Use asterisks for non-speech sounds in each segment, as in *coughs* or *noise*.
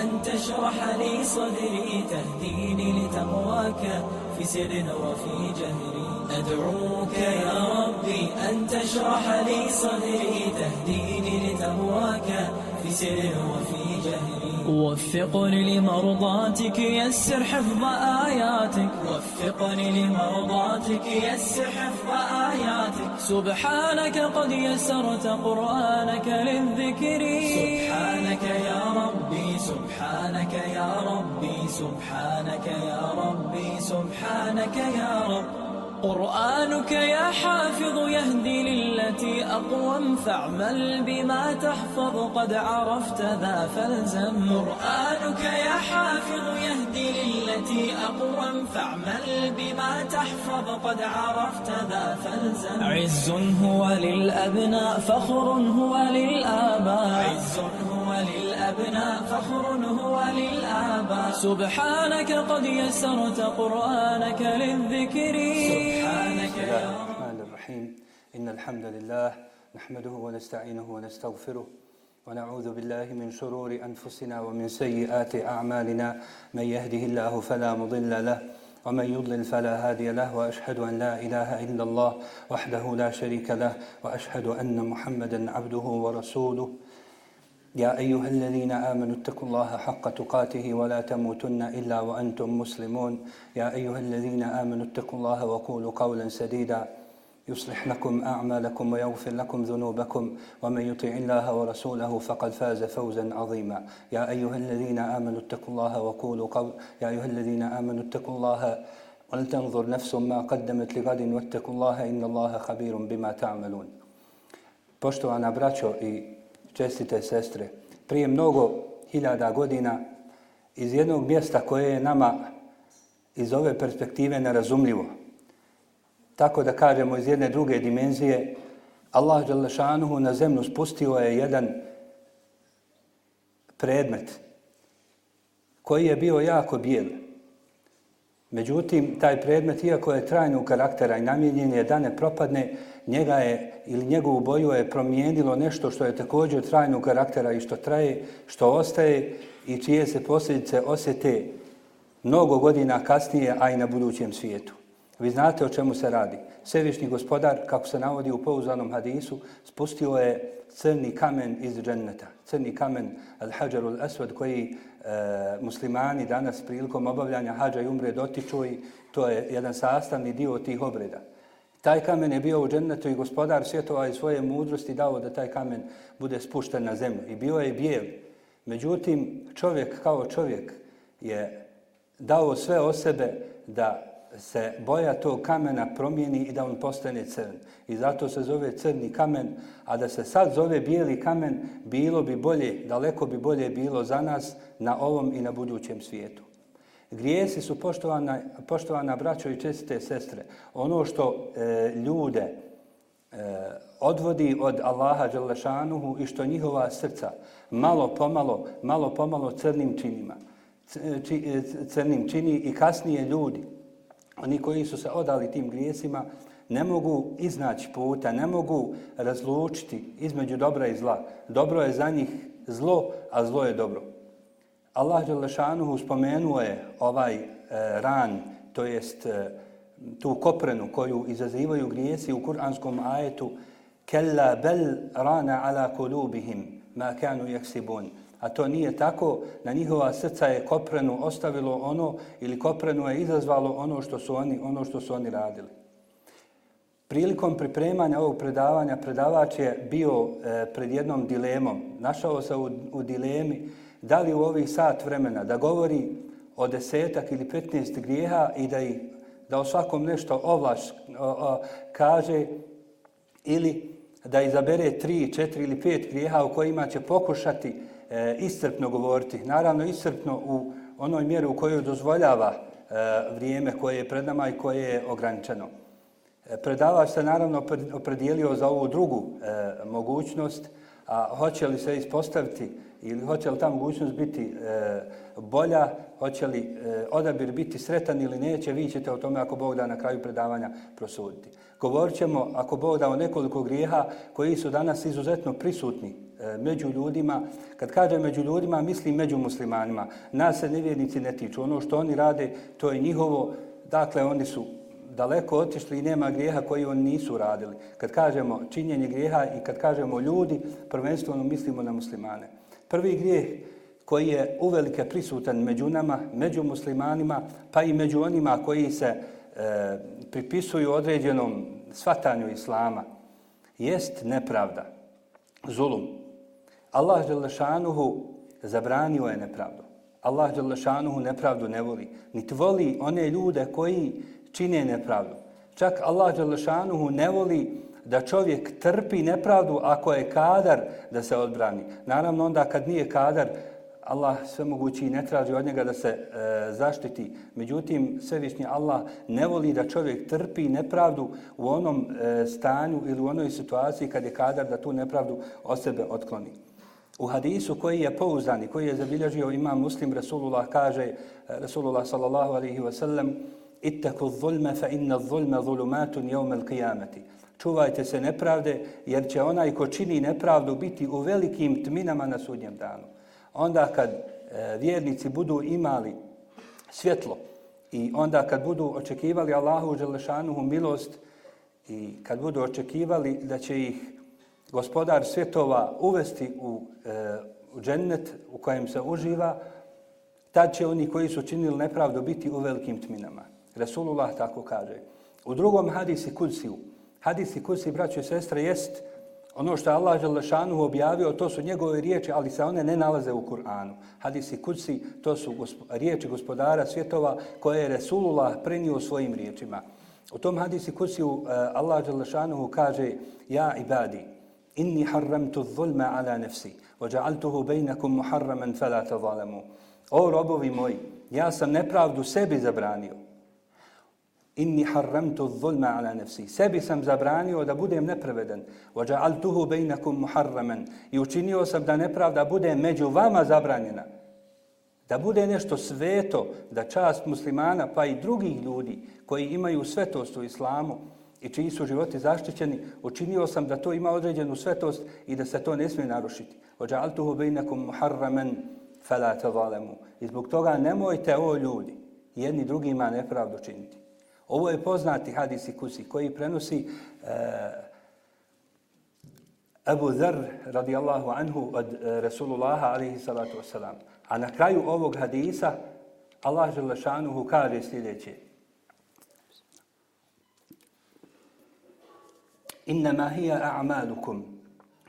أن تشرح لي صدري تهديني لتقواك في سر وفي جهري. أدعوك يا ربي أن تشرح لي صدري تهديني لتقواك في سر وفي جهري. وفقني لمرضاتك يسر حفظ آياتك. وفقني لمرضاتك يسر حفظ آياتك. سبحانك قد يسرت قرآنك للذكر. سبحانك يا ربي سبحانك يا ربي سبحانك يا ربي سبحانك يا رب. قرآنك يا حافظ يهدي للتي أقوم فاعمل بما تحفظ قد عرفت ذا فالزم قرآنك يا حافظ يهدي للتي أقوم فاعمل بما تحفظ قد عرفت ذا فالزم عز هو للأبناء فخر هو للآباء. عز هو للأبناء فخر هو للآباء سبحانك قد يسرت قرآنك للذكر. سبحانك الله الرحمن الرحيم. إن الحمد لله نحمده ونستعينه ونستغفره ونعوذ بالله من شرور أنفسنا ومن سيئات أعمالنا. من يهده الله فلا مضل له ومن يضلل فلا هادي له وأشهد أن لا إله إلا الله وحده لا شريك له وأشهد أن محمدا عبده ورسوله. يا أيها الذين آمنوا اتقوا الله حق تقاته ولا تموتن إلا وأنتم مسلمون. يا أيها الذين آمنوا اتقوا الله وقولوا قولا سديدا. يصلح لكم أعمالكم ويغفر لكم ذنوبكم. ومن يطع الله ورسوله فقد فاز فوزا عظيما. يا أيها الذين آمنوا اتقوا الله وقولوا قول يا أيها الذين آمنوا اتقوا الله ولتنظر نفس ما قدمت لغد واتقوا الله إن الله خبير بما تعملون. Poštovana braćo i čestite sestre, prije mnogo hiljada godina iz jednog mjesta koje je nama iz ove perspektive nerazumljivo, tako da kažemo iz jedne druge dimenzije, Allah Đalešanuhu na zemlju spustio je jedan predmet koji je bio jako bijel. Međutim, taj predmet, iako je trajnog karaktera i namjenjen je da ne propadne, njega je ili njegovu boju je promijenilo nešto što je također trajnog karaktera i što traje, što ostaje i čije se posljedice osjete mnogo godina kasnije, a i na budućem svijetu. Vi znate o čemu se radi. Svevišnji gospodar, kako se navodi u pouzanom hadisu, spustio je crni kamen iz dženneta. Crni kamen al-hađarul aswad koji e, muslimani danas prilikom obavljanja hađa i umre dotiču i to je jedan sastavni dio tih obreda. Taj kamen je bio u džennetu i gospodar svjetova i svoje mudrosti dao da taj kamen bude spušten na zemlju. I bio je bijel. Međutim, čovjek kao čovjek je dao sve o sebe da se boja tog kamena promijeni i da on postane crn. I zato se zove crni kamen, a da se sad zove bijeli kamen, bilo bi bolje, daleko bi bolje bilo za nas na ovom i na budućem svijetu. Grijesi su poštovana, poštovana braćo i čestite sestre. Ono što e, ljude e, odvodi od Allaha Đalešanuhu i što njihova srca malo pomalo, malo pomalo crnim činima, e, či, e, crnim čini i kasnije ljudi, oni koji su se odali tim grijesima, ne mogu iznaći puta, ne mogu razlučiti između dobra i zla. Dobro je za njih zlo, a zlo je dobro. Allah Đelešanuhu spomenuo je ovaj e, ran, to jest e, tu koprenu koju izazivaju grijesi u kuranskom ajetu Kella bel rana ala kulubihim ma kanu yaksibun. A to nije tako, na njihova srca je koprenu ostavilo ono ili koprenu je izazvalo ono što su oni, ono što su oni radili. Prilikom pripremanja ovog predavanja predavač je bio e, pred jednom dilemom. Našao se u, u dilemi da li u ovih sat vremena da govori o desetak ili petnest grijeha i da, i, da o svakom nešto ovlaš o, o, kaže ili da izabere tri, četiri ili pet grijeha u kojima će pokušati e, iscrpno govoriti. Naravno, iscrpno u onoj mjeri u kojoj dozvoljava e, vrijeme koje je pred nama i koje je ograničeno. E, predavač se naravno opredijelio za ovu drugu e, mogućnost, a hoće li se ispostaviti ili hoće li ta mogućnost biti e, bolja, hoće li e, odabir biti sretan ili neće, vi ćete o tome ako Bog da na kraju predavanja prosuditi. Govorit ćemo, ako Bog da o nekoliko grijeha koji su danas izuzetno prisutni E, među ljudima. Kad kaže među ljudima, mislim među muslimanima. Nas se nevjernici ne tiču. Ono što oni rade, to je njihovo. Dakle, oni su daleko otišli i nema grijeha koji oni nisu radili. Kad kažemo činjenje grijeha i kad kažemo ljudi, prvenstveno mislimo na muslimane. Prvi grijeh koji je uvelike prisutan među nama, među muslimanima, pa i među onima koji se e, pripisuju određenom svatanju islama, jest nepravda, zulum. Allah Đelešanuhu zabranio je nepravdu. Allah Đelešanuhu nepravdu ne voli. Niti voli one ljude koji čine nepravdu. Čak Allah Đelešanuhu ne voli da čovjek trpi nepravdu ako je kadar da se odbrani. Naravno onda kad nije kadar, Allah sve mogući ne traži od njega da se e, zaštiti. Međutim, svevišnji Allah ne voli da čovjek trpi nepravdu u onom e, stanju ili u onoj situaciji kad je kadar da tu nepravdu od sebe otkloni. U hadisu koji je pouzdan i koji je zabilježio imam muslim Rasulullah kaže, eh, Rasulullah sallallahu alaihi wa sallam, ittaku zulme fa inna zulme zulumatun jevme l'qiyamati. Čuvajte se nepravde jer će onaj ko čini nepravdu biti u velikim tminama na sudnjem danu onda kad e, vjernici budu imali svjetlo i onda kad budu očekivali Allahu Đelešanuhu milost i kad budu očekivali da će ih gospodar svjetova uvesti u, e, u džennet u kojem se uživa, tad će oni koji su činili nepravdu biti u velikim tminama. Resulullah tako kaže. U drugom hadisi kudsiju, hadisi kudsi, braćo i sestre, jest Ono što je Allah Želešanu objavio, to su njegove riječi, ali se one ne nalaze u Kur'anu. Hadisi kudsi, to su gospo, riječi gospodara svjetova koje je Resulullah prenio svojim riječima. U tom hadisi kuci uh, e, Allah Želešanu kaže Ja ibadi, inni harramtu zulma ala nefsi, ođa'altuhu bejnakum muharraman fela tazalamu. O robovi moji, ja sam nepravdu sebi zabranio. Inni harramtu zulma ala nafsi sebi sam zabranio da budem nepravedan. Wa ja'altuhu bainakum muharraman i učinio sam da nepravda bude među vama zabranjena. Da bude nešto sveto da čast muslimana pa i drugih ljudi koji imaju svetost u islamu i čiji su životi zaštićeni učinio sam da to ima određenu svetost i da se to ne smije narušiti wa ja'altuhu bainakum muharraman fala i zbog toga nemojte o ljudi jedni drugima nepravdu činiti Ovo je poznati hadis i kusi koji prenosi e, Abu Dhar radijallahu anhu od e, Resulullaha alaihi salatu wasalam. A na kraju ovog hadisa Allah želešanuhu kaže sljedeće. Innama hiya a'malukum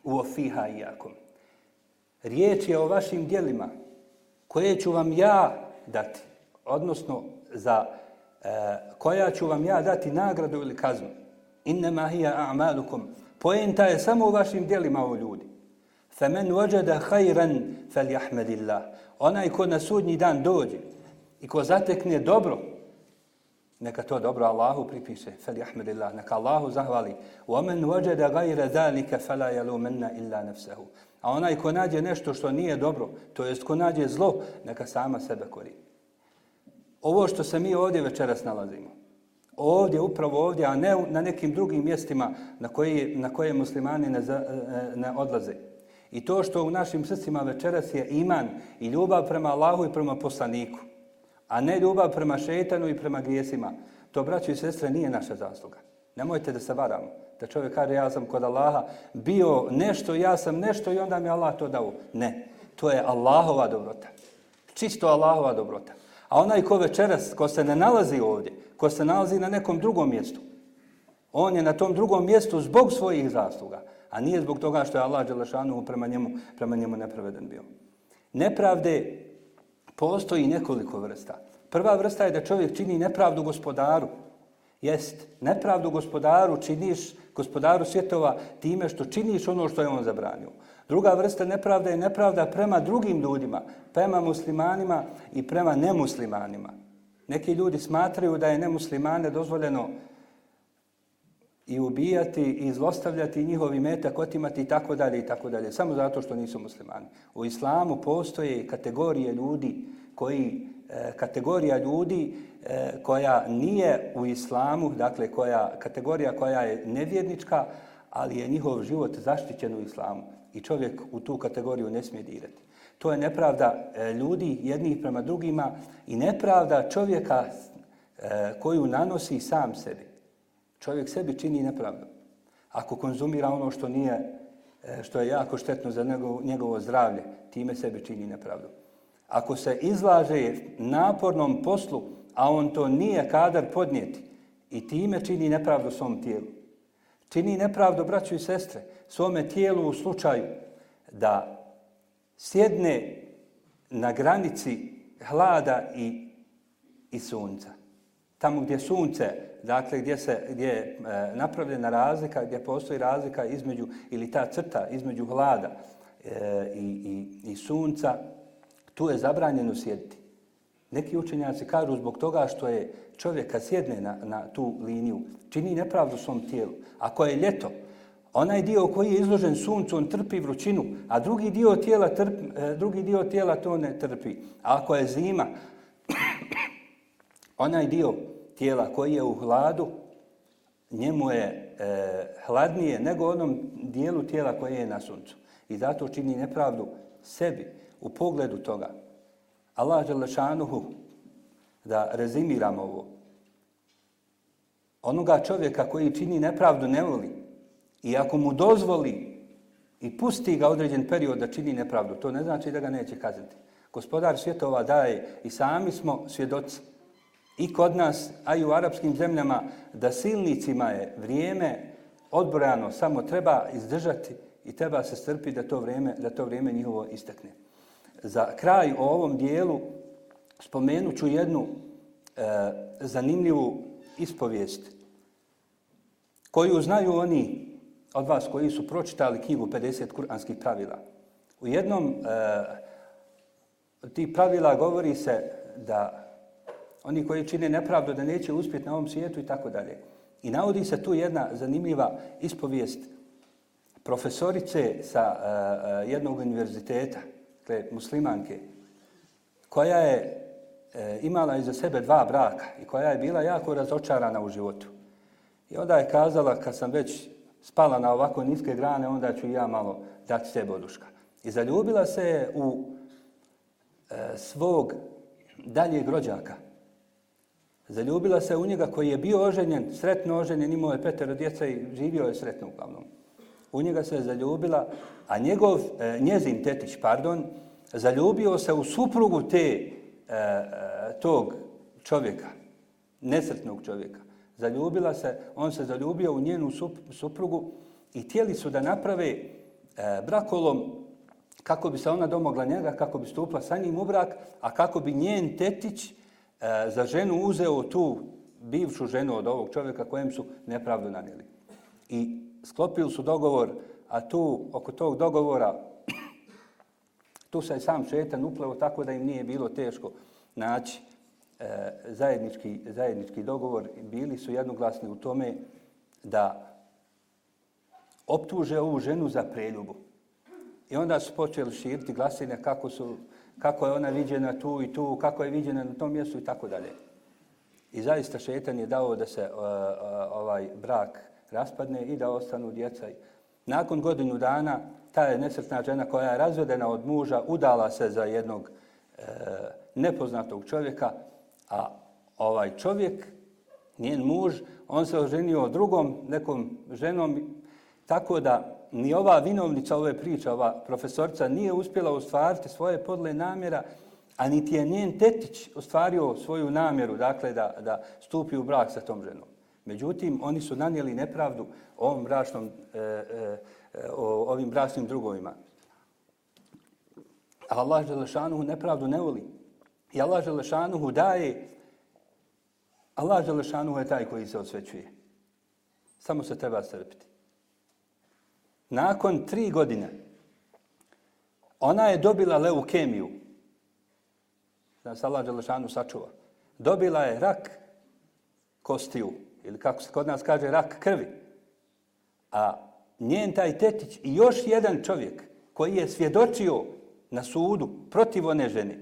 uofiha iyakum. Riječ je o vašim dijelima koje ću vam ja dati, odnosno za E, koja ću vam ja dati nagradu ili kaznu. Innama hiya a'malukum. Poenta je samo u vašim djelima o ljudi. Faman wajada khayran falyahmadillah. Onaj ko na sudnji dan dođe i ko zatekne dobro, neka to dobro Allahu pripiše, falyahmadillah, neka Allahu zahvali. Wa man wajada ghayra zalika fala yalumanna illa nafsuhu. A onaj ko nađe nešto što nije dobro, to jest ko nađe zlo, neka sama sebe kori. ovo što se mi ovdje večeras nalazimo, ovdje, upravo ovdje, a ne na nekim drugim mjestima na koje, na koje muslimani ne, za, e, ne odlaze. I to što u našim srcima večeras je iman i ljubav prema Allahu i prema poslaniku, a ne ljubav prema šeitanu i prema grijesima, to, braći i sestre, nije naša zasluga. Nemojte da se varamo. Da čovjek kaže, ja sam kod Allaha bio nešto, ja sam nešto i onda mi Allah to dao. Ne, to je Allahova dobrota. Čisto Allahova dobrota. A onaj ko večeras, ko se ne nalazi ovdje, ko se nalazi na nekom drugom mjestu, on je na tom drugom mjestu zbog svojih zasluga, a nije zbog toga što je Allah Đelešanu prema njemu, prema njemu nepraveden bio. Nepravde postoji nekoliko vrsta. Prva vrsta je da čovjek čini nepravdu gospodaru. Jest, nepravdu gospodaru činiš, gospodaru svjetova, time što činiš ono što je on zabranio. Druga vrsta nepravda je nepravda prema drugim ljudima, prema muslimanima i prema nemuslimanima. Neki ljudi smatraju da je nemuslimane dozvoljeno i ubijati i zlostavljati njihovi metak, otimati i tako dalje i tako dalje, samo zato što nisu muslimani. U islamu postoje kategorije ljudi koji e, kategorija ljudi e, koja nije u islamu, dakle koja kategorija koja je nevjernička, ali je njihov život zaštićen u islamu i čovjek u tu kategoriju ne smije dirati. To je nepravda e, ljudi jednih prema drugima i nepravda čovjeka koju nanosi sam sebi. Čovjek sebi čini nepravdu. Ako konzumira ono što nije e, što je jako štetno za njegovo, njegovo zdravlje, time sebi čini nepravdu. Ako se izlaže napornom poslu, a on to nije kadar podnijeti, i time čini nepravdu svom tijelu. Čini nepravdu, braću i sestre, svome tijelu u slučaju da sjedne na granici hlada i, i sunca. Tamo gdje sunce, dakle gdje, se, gdje je e, napravljena razlika, gdje postoji razlika između, ili ta crta između hlada e, i, i, i sunca, tu je zabranjeno sjediti. Neki učenjaci kažu zbog toga što je čovjek kad sjedne na, na tu liniju, čini nepravdu svom tijelu. Ako je ljeto, onaj dio koji je izložen suncu, on trpi vrućinu, a drugi dio tijela, trpi, e, drugi dio tijela to ne trpi. A ako je zima, *coughs* onaj dio tijela koji je u hladu, njemu je e, hladnije nego onom dijelu tijela koje je na suncu. I zato čini nepravdu sebi u pogledu toga. Allah Đelešanuhu, da rezimiram ovo, onoga čovjeka koji čini nepravdu ne voli i ako mu dozvoli i pusti ga određen period da čini nepravdu, to ne znači da ga neće kazati. Gospodar svjetova daje i sami smo svjedoci i kod nas, a i u arapskim zemljama, da silnicima je vrijeme odbrojano, samo treba izdržati i treba se strpiti da to vrijeme, da to vrijeme njihovo istekne. Za kraj o ovom dijelu spomenut ću jednu e, zanimljivu ispovijest koju znaju oni od vas koji su pročitali knjigu 50 kuranskih pravila. U jednom e, ti pravila govori se da oni koji čine nepravdu da neće uspjeti na ovom svijetu i tako dalje. I navodi se tu jedna zanimljiva ispovijest profesorice sa uh, jednog univerziteta, dakle muslimanke, koja je e, imala iza sebe dva braka i koja je bila jako razočarana u životu. I onda je kazala, kad sam već spala na ovako niske grane, onda ću ja malo dati sebe oduška. I zaljubila se u e, svog daljeg rođaka. Zaljubila se u njega koji je bio oženjen, sretno oženjen, imao je petero djeca i živio je sretno uglavnom. U njega se je zaljubila, a njegov, e, njezin tetić, pardon, zaljubio se u suprugu te, e, e, tog čovjeka, nesretnog čovjeka. Zaljubila se, on se zaljubio u njenu suprugu i tijeli su da naprave brakolom kako bi se ona domogla njega, kako bi stupla sa njim u brak, a kako bi njen tetić E, za ženu uzeo tu bivšu ženu od ovog čovjeka kojem su nepravdu nanijeli. I sklopili su dogovor, a tu oko tog dogovora Tu se je sam šetan upleo tako da im nije bilo teško naći e, zajednički, zajednički dogovor. Bili su jednoglasni u tome da optuže ovu ženu za preljubu. I onda su počeli širiti glasine kako, su, kako je ona viđena tu i tu, kako je viđena na tom mjestu i tako dalje. I zaista šetan je dao da se uh, uh, ovaj brak raspadne i da ostanu djeca. Nakon godinu dana ta je nesretna žena koja je razvedena od muža, udala se za jednog e, nepoznatog čovjeka, a ovaj čovjek, njen muž, on se oženio drugom nekom ženom, tako da ni ova vinovnica ove priče, ova profesorca, nije uspjela ostvariti svoje podle namjera, a niti je njen tetić ostvario svoju namjeru, dakle, da, da stupi u brak sa tom ženom. Međutim, oni su nanijeli nepravdu ovom bračnom e, e, o ovim bračnim drugovima. A Allah Želešanuhu nepravdu ne voli. I Allah Želešanuhu daje, Allah Želešanuhu je taj koji se osvećuje. Samo se treba srpiti. Nakon tri godine, ona je dobila leukemiju. Da se Allah Đelešanu sačuva. Dobila je rak kostiju, ili kako se kod nas kaže, rak krvi. A njen taj tetić i još jedan čovjek koji je svjedočio na sudu protiv one žene,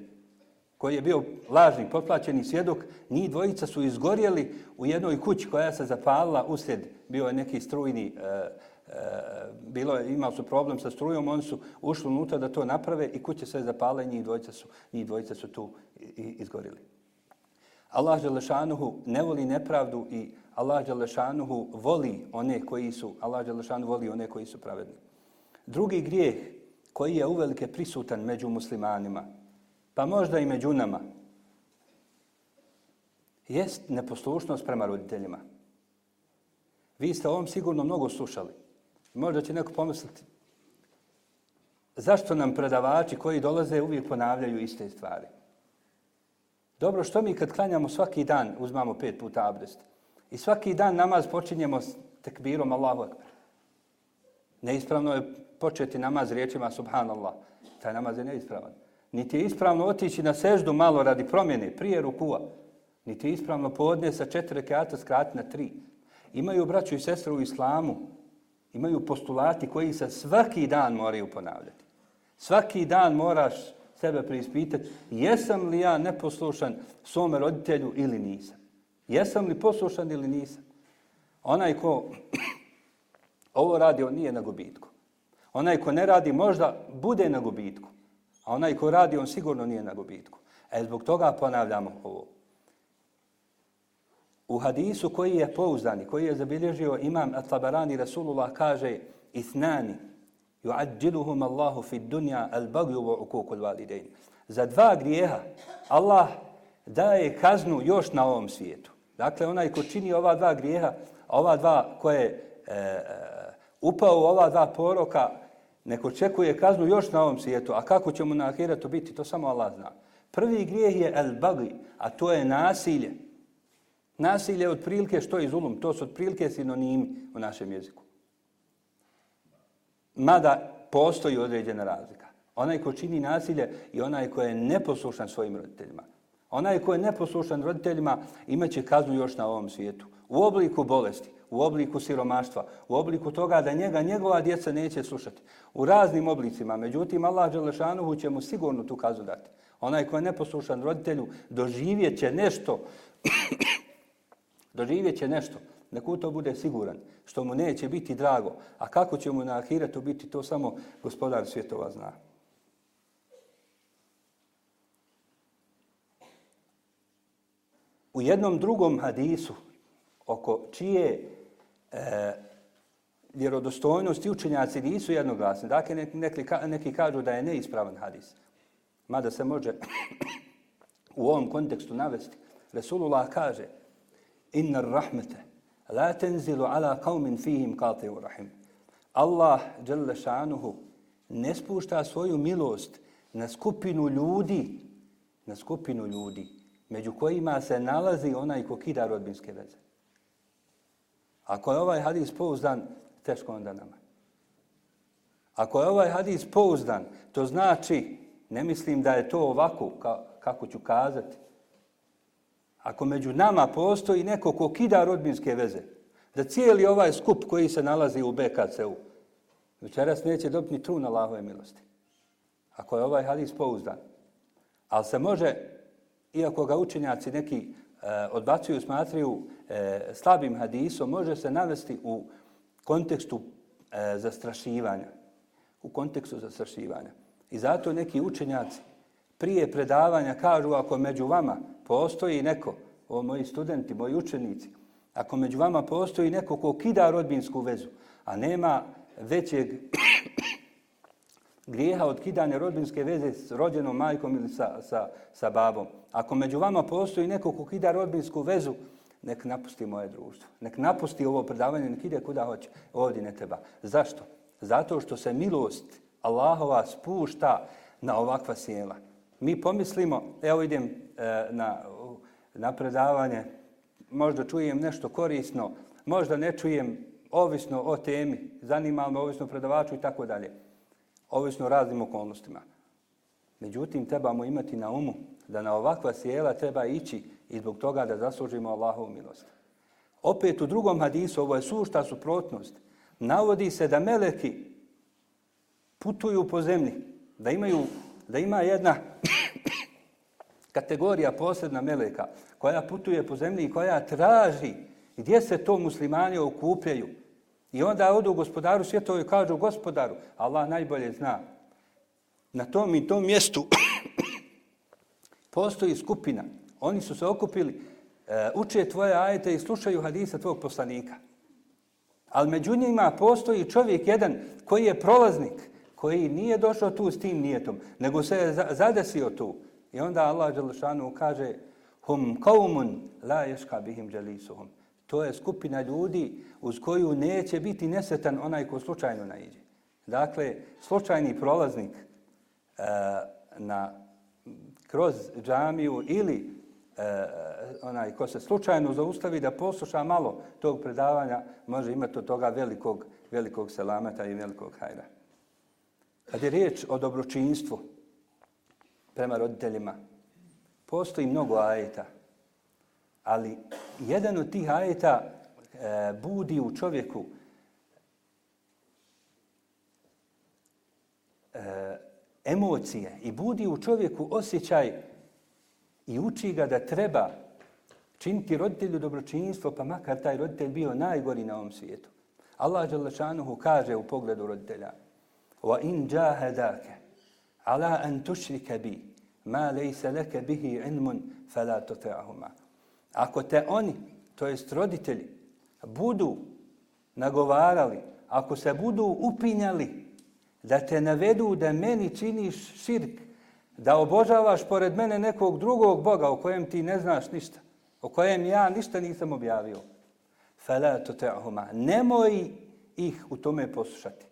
koji je bio lažni, potplaćeni svjedok, njih dvojica su izgorjeli u jednoj kući koja se zapalila usred, bio je neki strujni, e, Eh, bilo je, imali su problem sa strujom, oni su ušli unutra da to naprave i kuće sve zapale, njih dvojica su, njih dvojica su tu izgorili. Allah Đelešanuhu ne voli nepravdu i Allah Đelešanuhu voli one koji su, Allah Đelešanuhu voli one koji su pravedni. Drugi grijeh koji je uvelike prisutan među muslimanima, pa možda i među nama, jest neposlušnost prema roditeljima. Vi ste ovom sigurno mnogo slušali. Možda će neko pomisliti zašto nam predavači koji dolaze uvijek ponavljaju iste stvari. Dobro, što mi kad klanjamo svaki dan uzmamo pet puta abdest i svaki dan namaz počinjemo s tekbirom Allahu Akbar. Neispravno je početi namaz riječima Subhanallah. Taj namaz je neispravan. Niti je ispravno otići na seždu malo radi promjene prije rukua. Niti je ispravno podne sa četiri rekata skrati na tri. Imaju braću i sestre u islamu, imaju postulati koji se svaki dan moraju ponavljati. Svaki dan moraš sebe preispitati jesam li ja neposlušan svome roditelju ili nisam. Jesam li poslušan ili nisam. Onaj ko *clears throat* ovo radi, on nije na gubitku. Onaj ko ne radi možda bude na gubitku. A onaj ko radi, on sigurno nije na gubitku. E zbog toga ponavljamo ovo. U hadisu koji je pouzdani, koji je zabilježio imam At-Tabarani Rasulullah kaže Ithnani yu'adjiluhum Allahu fi dunja al-bagju wa uquq al-walidain. Za dva grijeha Allah daje kaznu još na ovom svijetu. Dakle, onaj ko čini ova dva grijeha, ova dva koje e, e upao u ova dva poroka, neko čekuje kaznu još na ovom svijetu. A kako će mu na ahiretu biti, to samo Allah zna. Prvi grijeh je al-baghi, a to je nasilje. Nasilje je otprilike što je zulum, to su otprilike sinonimi u našem jeziku. Mada postoji određena razlika. Onaj ko čini nasilje i onaj ko je neposlušan svojim roditeljima. Onaj ko je neposlušan roditeljima imaće kaznu još na ovom svijetu. U obliku bolesti, u obliku siromaštva, u obliku toga da njega njegova djeca neće slušati. U raznim oblicima. Međutim, Allah Đelešanuhu će mu sigurno tu kaznu dati. Onaj ko je neposlušan roditelju doživjet će nešto Doživjet će nešto, neko to bude siguran, što mu neće biti drago. A kako će mu na ahiretu biti, to samo gospodar svjetova zna. U jednom drugom hadisu, oko čije e, vjerodostojnosti učenjaci nisu jednoglasni, dakle neki, neki, neki kažu da je neispravan hadis, mada se može *coughs* u ovom kontekstu navesti. Resulullah kaže, inna rahmete la tenzilu ala qaumin fihim qati'u rahim. Allah dželle šanuhu ne spušta svoju milost na skupinu ljudi, na skupinu ljudi, među kojima se nalazi onaj ko kida rodbinske veze. Ako je ovaj hadis pouzdan, teško onda nama. Ako je ovaj hadis pouzdan, to znači, ne mislim da je to ovako, kako ću kazati, ako među nama postoji neko ko kida rodbinske veze, da cijeli ovaj skup koji se nalazi u BKC-u, večeras neće dobiti ni trun Allahove milosti. Ako je ovaj hadis pouzdan. Ali se može, iako ga učenjaci neki e, odbacuju, smatraju e, slabim hadisom, može se navesti u kontekstu e, zastrašivanja. U kontekstu zastrašivanja. I zato neki učenjaci prije predavanja kažu ako među vama postoji neko, o moji studenti, moji učenici, ako među vama postoji neko ko kida rodbinsku vezu, a nema većeg grijeha od kidanja rodbinske veze s rođenom majkom ili sa, sa, sa babom, ako među vama postoji neko ko kida rodbinsku vezu, nek napusti moje društvo. Nek napusti ovo predavanje, nek ide kuda hoće. Ovdje ne treba. Zašto? Zato što se milost Allahova spušta na ovakva sjela. Mi pomislimo, evo idem e, na, na predavanje, možda čujem nešto korisno, možda ne čujem ovisno o temi, zanima me ovisno predavaču i tako dalje. Ovisno o raznim okolnostima. Međutim, trebamo imati na umu da na ovakva sjela treba ići i zbog toga da zaslužimo Allahovu milost. Opet u drugom hadisu, ovo je sušta suprotnost, navodi se da meleki putuju po zemlji, da imaju da ima jedna *coughs* kategorija posebna meleka koja putuje po zemlji i koja traži gdje se to muslimani okupljaju, I onda odu gospodaru svjetova i kažu gospodaru, Allah najbolje zna, na tom i tom mjestu *coughs* postoji skupina. Oni su se okupili, e, uče tvoje ajete i slušaju hadisa tvog poslanika. Ali među njima postoji čovjek jedan koji je prolaznik, koji nije došao tu s tim nijetom, nego se je zadesio tu. I onda Allah Đelešanu kaže hum kaumun la ješka bihim dželisuhum. To je skupina ljudi uz koju neće biti nesetan onaj ko slučajno naiđe. Dakle, slučajni prolaznik e, na, kroz džamiju ili e, onaj ko se slučajno zaustavi da posluša malo tog predavanja, može imati od toga velikog, velikog selameta i velikog hajra. Kad je riječ o dobročinstvu prema roditeljima, postoji mnogo ajeta, ali jedan od tih ajeta e, budi u čovjeku e, emocije i budi u čovjeku osjećaj i uči ga da treba činiti roditelju dobročinstvo, pa makar taj roditelj bio najgori na ovom svijetu. Allah Đalešanuhu kaže u pogledu roditelja وَإِنْ جَاهَدَاكَ عَلَىٰ أَنْ تُشْرِكَ بِي مَا لَيْسَ لَكَ بِهِ عِلْمٌ فَلَا تُتَعَهُمَا Ako te oni, to jest roditelji, budu nagovarali, ako se budu upinjali da te navedu da meni činiš širk, da obožavaš pored mene nekog drugog Boga o kojem ti ne znaš ništa, o kojem ja ništa nisam objavio. Fela to te ahuma. Nemoj ih u tome poslušati,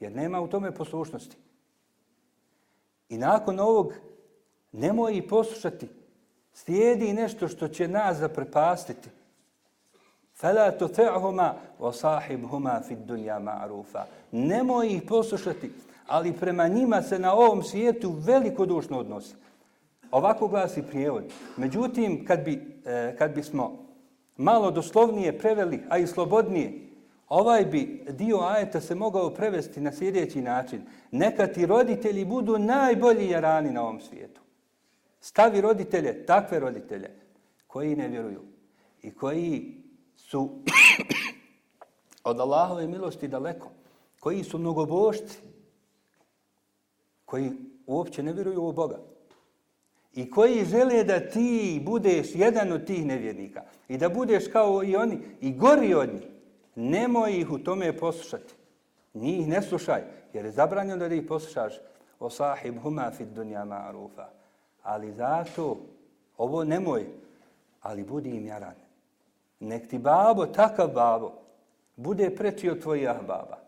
jer nema u tome poslušnosti. I nakon ovog, nemoj i poslušati, slijedi nešto što će nas zaprepastiti. Fela to te ahuma o sahib huma fid dunja ma'rufa. Nemoj ih poslušati, ali prema njima se na ovom svijetu veliko dušno odnosi. Ovako glasi prijevod. Međutim, kad, bi, e, kad bismo malo doslovnije preveli, a i slobodnije, ovaj bi dio ajeta se mogao prevesti na sljedeći način. Neka ti roditelji budu najbolji jarani na ovom svijetu. Stavi roditelje, takve roditelje, koji ne vjeruju i koji su *coughs* od Allahove milosti daleko, koji su mnogobošci, koji uopće ne vjeruju u Boga i koji žele da ti budeš jedan od tih nevjernika i da budeš kao i oni i gori od njih, nemoj ih u tome poslušati. Njih ne slušaj, jer je zabranjeno da ih poslušaš o sahib huma fid dunja ma'rufa. Ali zato, ovo nemoj, ali budi im jaran. Nek ti babo, takav babo, bude preći od tvojih baba.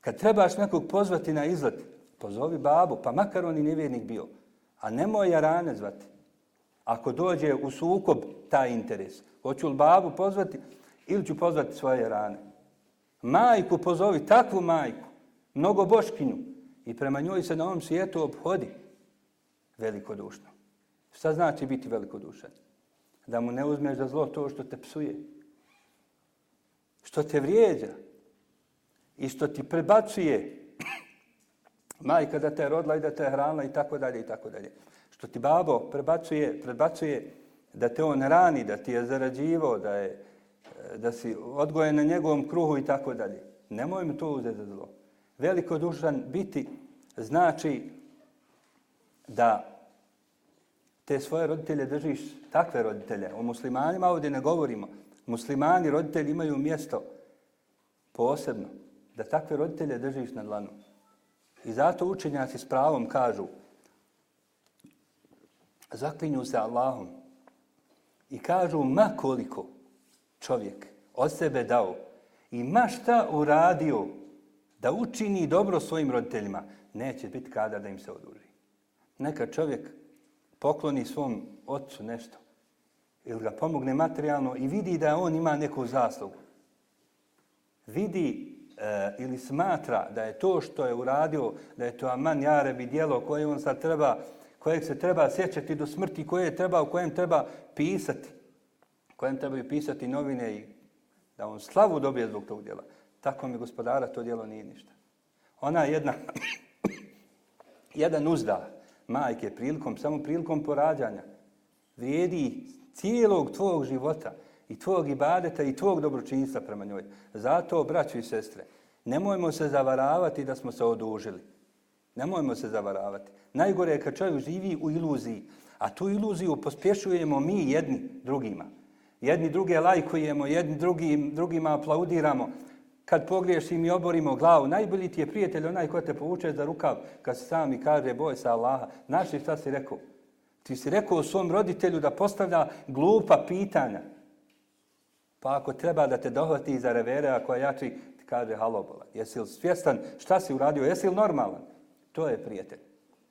Kad trebaš nekog pozvati na izlet, Pozovi babu, pa makar on i nevjernik bio. A nemoj jarane zvati. Ako dođe u sukob taj interes, hoću li babu pozvati ili ću pozvati svoje rane. Majku pozovi, takvu majku, mnogo boškinju i prema njoj se na ovom svijetu obhodi velikodušno. Šta znači biti velikodušan? Da mu ne uzmeš za zlo to što te psuje, što te vrijeđa i što ti prebacuje *clears throat* majka da te je rodila i da te je hranila i tako dalje i tako dalje. Što ti babo prebacuje, prebacuje da te on rani, da ti je zarađivo, da, je, da si odgojen na njegovom kruhu i tako dalje. Nemoj mi to uzeti za zlo. Veliko dužan biti znači da te svoje roditelje držiš, takve roditelje. O muslimanima ovdje ne govorimo. Muslimani, roditelji imaju mjesto posebno da takve roditelje držiš na dlanu. I zato učenjaci s pravom kažu zaklinju se Allahom i kažu ma koliko čovjek od sebe dao i ma šta uradio da učini dobro svojim roditeljima, neće biti kada da im se oduži. Neka čovjek pokloni svom otcu nešto ili ga pomogne materijalno i vidi da on ima neku zaslugu. Vidi e, ili smatra da je to što je uradio, da je to aman jarebi dijelo koje on sad treba, kojeg se treba sjećati do smrti, koje treba, u kojem treba pisati, kojem trebaju pisati novine i da on slavu dobije zbog tog djela. Tako mi gospodara to djelo nije ništa. Ona jedna, *coughs* jedan uzda majke prilikom, samo prilikom porađanja, vrijedi cijelog tvojeg života i tvog ibadeta i tvog dobročinstva prema njoj. Zato, braći i sestre, nemojmo se zavaravati da smo se odužili. Nemojmo se zavaravati. Najgore je kad čovjek živi u iluziji, a tu iluziju pospješujemo mi jedni drugima. Jedni druge lajkujemo, jedni drugim, drugima aplaudiramo. Kad pogriješim i oborimo glavu, najbolji ti je prijatelj onaj ko te povuče za rukav kad se sami kaže boj sa Allaha. Znaš li šta si rekao? Ti si rekao svom roditelju da postavlja glupa pitanja. Pa ako treba da te dohvati za revere, ako je jači, ti kaže halobola. Jesi li svjestan šta si uradio? Jesi li normalan? To je prijatelj.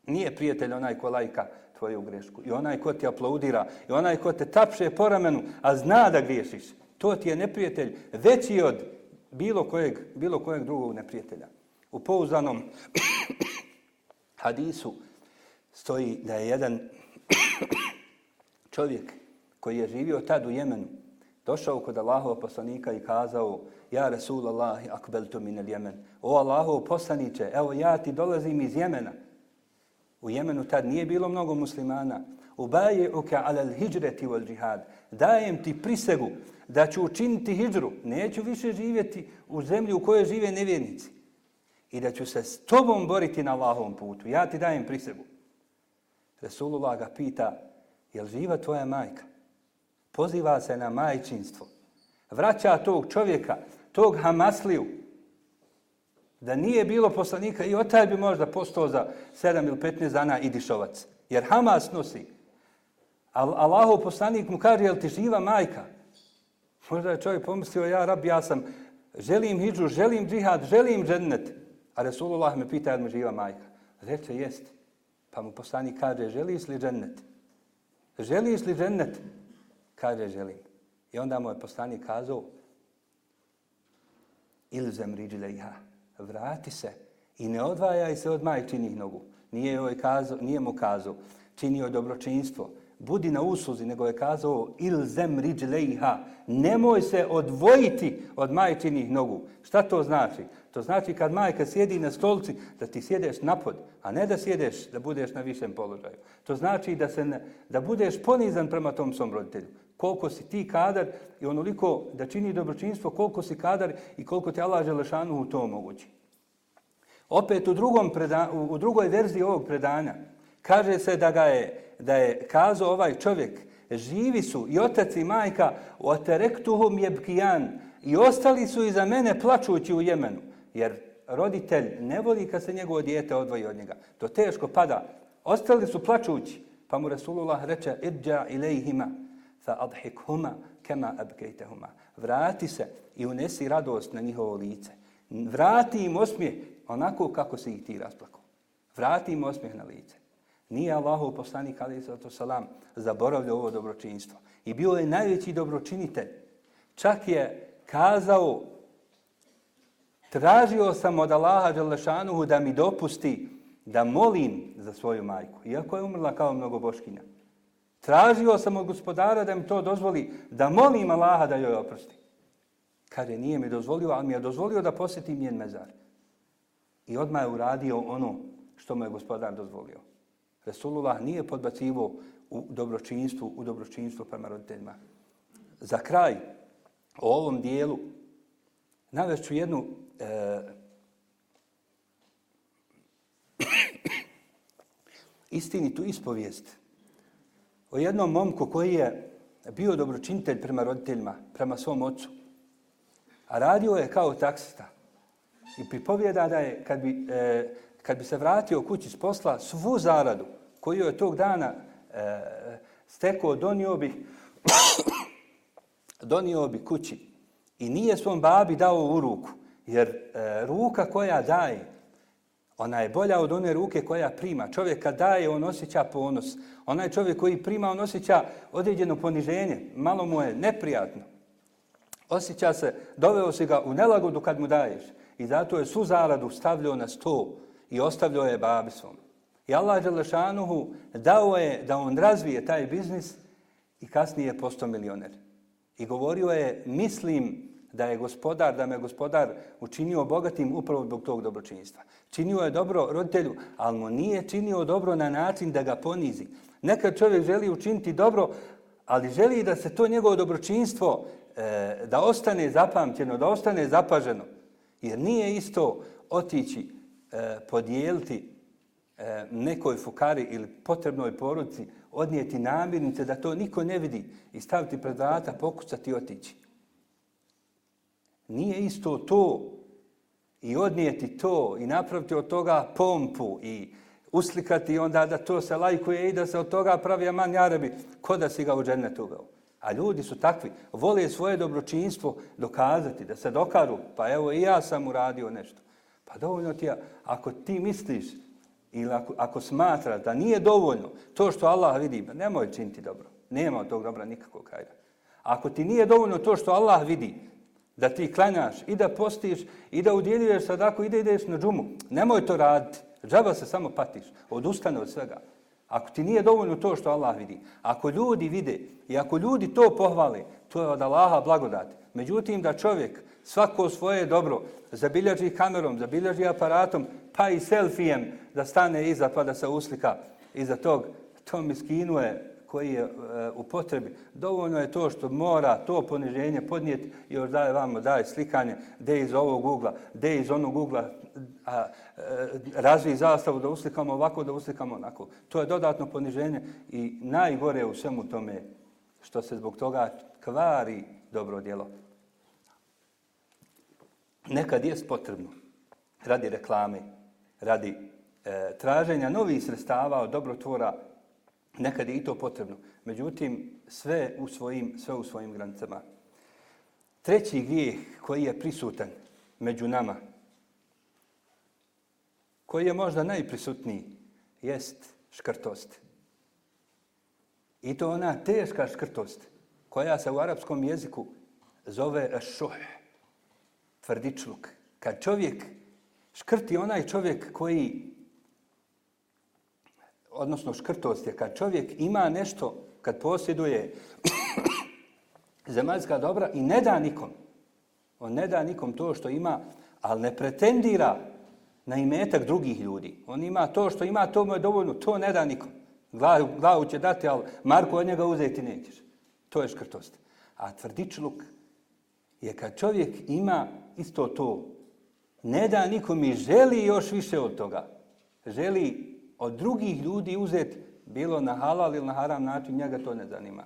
Nije prijatelj onaj ko lajka tvoju grešku. I onaj ko ti aplaudira. I onaj ko te tapše po ramenu, a zna da griješiš. To ti je neprijatelj veći od bilo kojeg, bilo kojeg drugog neprijatelja. U pouzanom *coughs* hadisu stoji da je jedan *coughs* čovjek koji je živio tad u Jemenu, došao kod Allahova poslanika i kazao Ja Rasul Allahi akbeltu min al Jemen. O Allahov poslaniće, evo ja ti dolazim iz Jemena. U Jemenu tad nije bilo mnogo muslimana. Ubaje uke alel hijreti wal džihad. Dajem ti prisegu da ću učiniti hijđru. Neću više živjeti u zemlji u kojoj žive nevjernici. I da ću se s tobom boriti na Allahovom putu. Ja ti dajem prisegu. Resulullah ga pita, je li živa tvoja majka? Poziva se na majčinstvo. Vraća tog čovjeka, tog Hamasliju, da nije bilo poslanika i otaj bi možda postao za 7 ili 15 dana i dišovac. Jer Hamas nosi. Al Allahov poslanik mu kaže, jel ti živa majka? Možda je čovjek pomislio, ja rab, ja sam, želim hijđu, želim džihad, želim džennet. A Resulullah me pita, jel mu živa majka? Reče, jest. Pa mu poslanik kaže, želiš li džennet? Želiš li džennet? Kaže, želim. I onda mu je poslanik kazao, ilzem riđile iha, vrati se i ne odvajaj se od majčinih nogu. Nije, joj kazao, nije mu kazao, činio dobročinstvo, budi na usluzi, nego je kazao ilzem riđlejha, nemoj se odvojiti od majčinih nogu. Šta to znači? To znači kad majka sjedi na stolci, da ti sjedeš napod, a ne da sjedeš, da budeš na višem položaju. To znači da, se ne, da budeš ponizan prema tom svom roditelju. Koliko si ti kadar i onoliko da čini dobročinstvo, koliko si kadar i koliko te Allah Želešanu u to omogući. Opet u, drugom preda, u drugoj verziji ovog predanja kaže se da ga je da je kazao ovaj čovjek, živi su i otac i majka, oterektuhum jebkijan, i ostali su iza mene plačući u Jemenu, jer roditelj ne voli kad se njegovo dijete odvoji od njega. To teško pada. Ostali su plačući, pa mu Rasulullah reče, idja ilajhima, fa adhikhuma kema abkejtehuma. Vrati se i unesi radost na njihovo lice. Vrati im osmijeh onako kako se ih ti rasplakao. Vrati im osmijeh na lice. Nije Allahov poslanik ali zato salam zaboravljao ovo dobročinstvo. I bio je najveći dobročinitelj. Čak je kazao tražio sam od Allaha Đalešanuhu da mi dopusti da molim za svoju majku, iako je umrla kao mnogoboškinja. Tražio sam od gospodara da mi to dozvoli, da molim Allaha da joj oprosti. Kaže, nije mi dozvolio, ali mi je dozvolio da posjetim njen mezar. I odmah je uradio ono što mu je gospodar dozvolio. Resulullah nije podbacivo u dobročinstvu, u dobročinstvu prema roditeljima. Za kraj, o ovom dijelu, navešću jednu e, *coughs* istinitu ispovijest o jednom momku koji je bio dobročinitelj prema roditeljima, prema svom ocu. A radio je kao taksista. I pripovijeda da je, kad bi, e, kad bi se vratio kući s posla, svu zaradu koju je tog dana e, stekao, donio bi, *coughs* donio bi kući. I nije svom babi dao u ruku, jer e, ruka koja daje, ona je bolja od one ruke koja prima. Čovjek kad daje, on osjeća ponos. Onaj čovjek koji prima, on osjeća određeno poniženje. Malo mu je neprijatno. Osjeća se, doveo si ga u nelagodu kad mu daješ. I zato je su zaradu stavljao na sto i ostavljao je babi svom. I Allah Đelešanuhu dao je da on razvije taj biznis i kasnije je postao milioner. I govorio je, mislim da je gospodar, da me gospodar učinio bogatim upravo zbog tog dobročinjstva. Činio je dobro roditelju, ali mu nije činio dobro na način da ga ponizi. Nekad čovjek želi učiniti dobro, ali želi da se to njegovo dobročinstvo e, da ostane zapamćeno, da ostane zapaženo. Jer nije isto otići e, podijeliti e, nekoj fukari ili potrebnoj poruci, odnijeti namirnice da to niko ne vidi i staviti pred vrata, pokucati i otići. Nije isto to i odnijeti to i napraviti od toga pompu i uslikati onda da to se lajkuje i da se od toga pravi aman jarebi, ko da si ga u džennet uveo. A ljudi su takvi, vole svoje dobročinstvo dokazati, da se dokaru, pa evo i ja sam uradio nešto. Pa dovoljno ti ja, ako ti misliš ili ako, ako smatra da nije dovoljno to što Allah vidi, nemoj činiti dobro. Nema od tog dobra nikakvog hajda. Ako ti nije dovoljno to što Allah vidi, da ti klanjaš i da postiš i da udjeljuješ sadaku i da ideš na džumu, nemoj to raditi. Džaba se samo patiš, odustane od svega. Ako ti nije dovoljno to što Allah vidi, ako ljudi vide i ako ljudi to pohvale, to je od Allaha blagodat. Međutim, da čovjek svako svoje dobro zabilježi kamerom, zabilježi aparatom, pa i selfijem da stane iza pa da se uslika iza tog, to mi skinuje koji je eh, u potrebi. Dovoljno je to što mora to poniženje podnijeti i još daje vamo, daje slikanje, de iz ovog ugla, de iz onog ugla, a, a, razvij zastavu da uslikamo ovako, da uslikamo onako. To je dodatno poniženje i najgore u svemu tome što se zbog toga kvari dobro djelo. Nekad je potrebno radi reklame, radi e, traženja novih sredstava od dobrotvora, nekad je i to potrebno. Međutim, sve u svojim, sve u svojim granicama. Treći grijeh koji je prisutan među nama, koji je možda najprisutniji, jest škrtost. I to ona teška škrtost koja se u arapskom jeziku zove šuh, tvrdičluk. Kad čovjek škrti onaj čovjek koji, odnosno škrtost je kad čovjek ima nešto, kad posjeduje *coughs* zemaljska dobra i ne da nikom. On ne da nikom to što ima, ali ne pretendira na imetak drugih ljudi. On ima to što ima, to mu je dovoljno, to ne da nikom. Glavu, glavu će dati, ali Marko od njega uzeti nećeš. To je škrtost. A tvrdičluk je kad čovjek ima isto to, ne da nikom i želi još više od toga. Želi od drugih ljudi uzet bilo na halal ili na haram način, njega to ne zanima.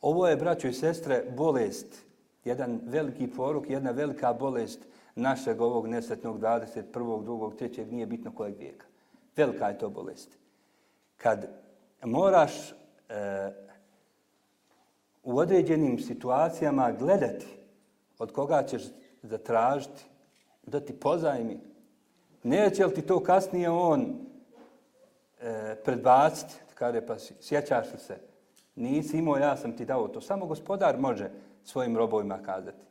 Ovo je, braćo i sestre, bolest. Jedan veliki poruk, jedna velika bolest našeg ovog nesretnog 21. 2. 3. nije bitno kojeg vijeka. Velika je to bolest. Kad moraš e, u određenim situacijama gledati od koga ćeš zatražiti, da ti pozajmi, neće li ti to kasnije on e, predbaciti, kada pa sjećaš li se, nisi imao, ja sam ti dao to. Samo gospodar može svojim robovima kazati.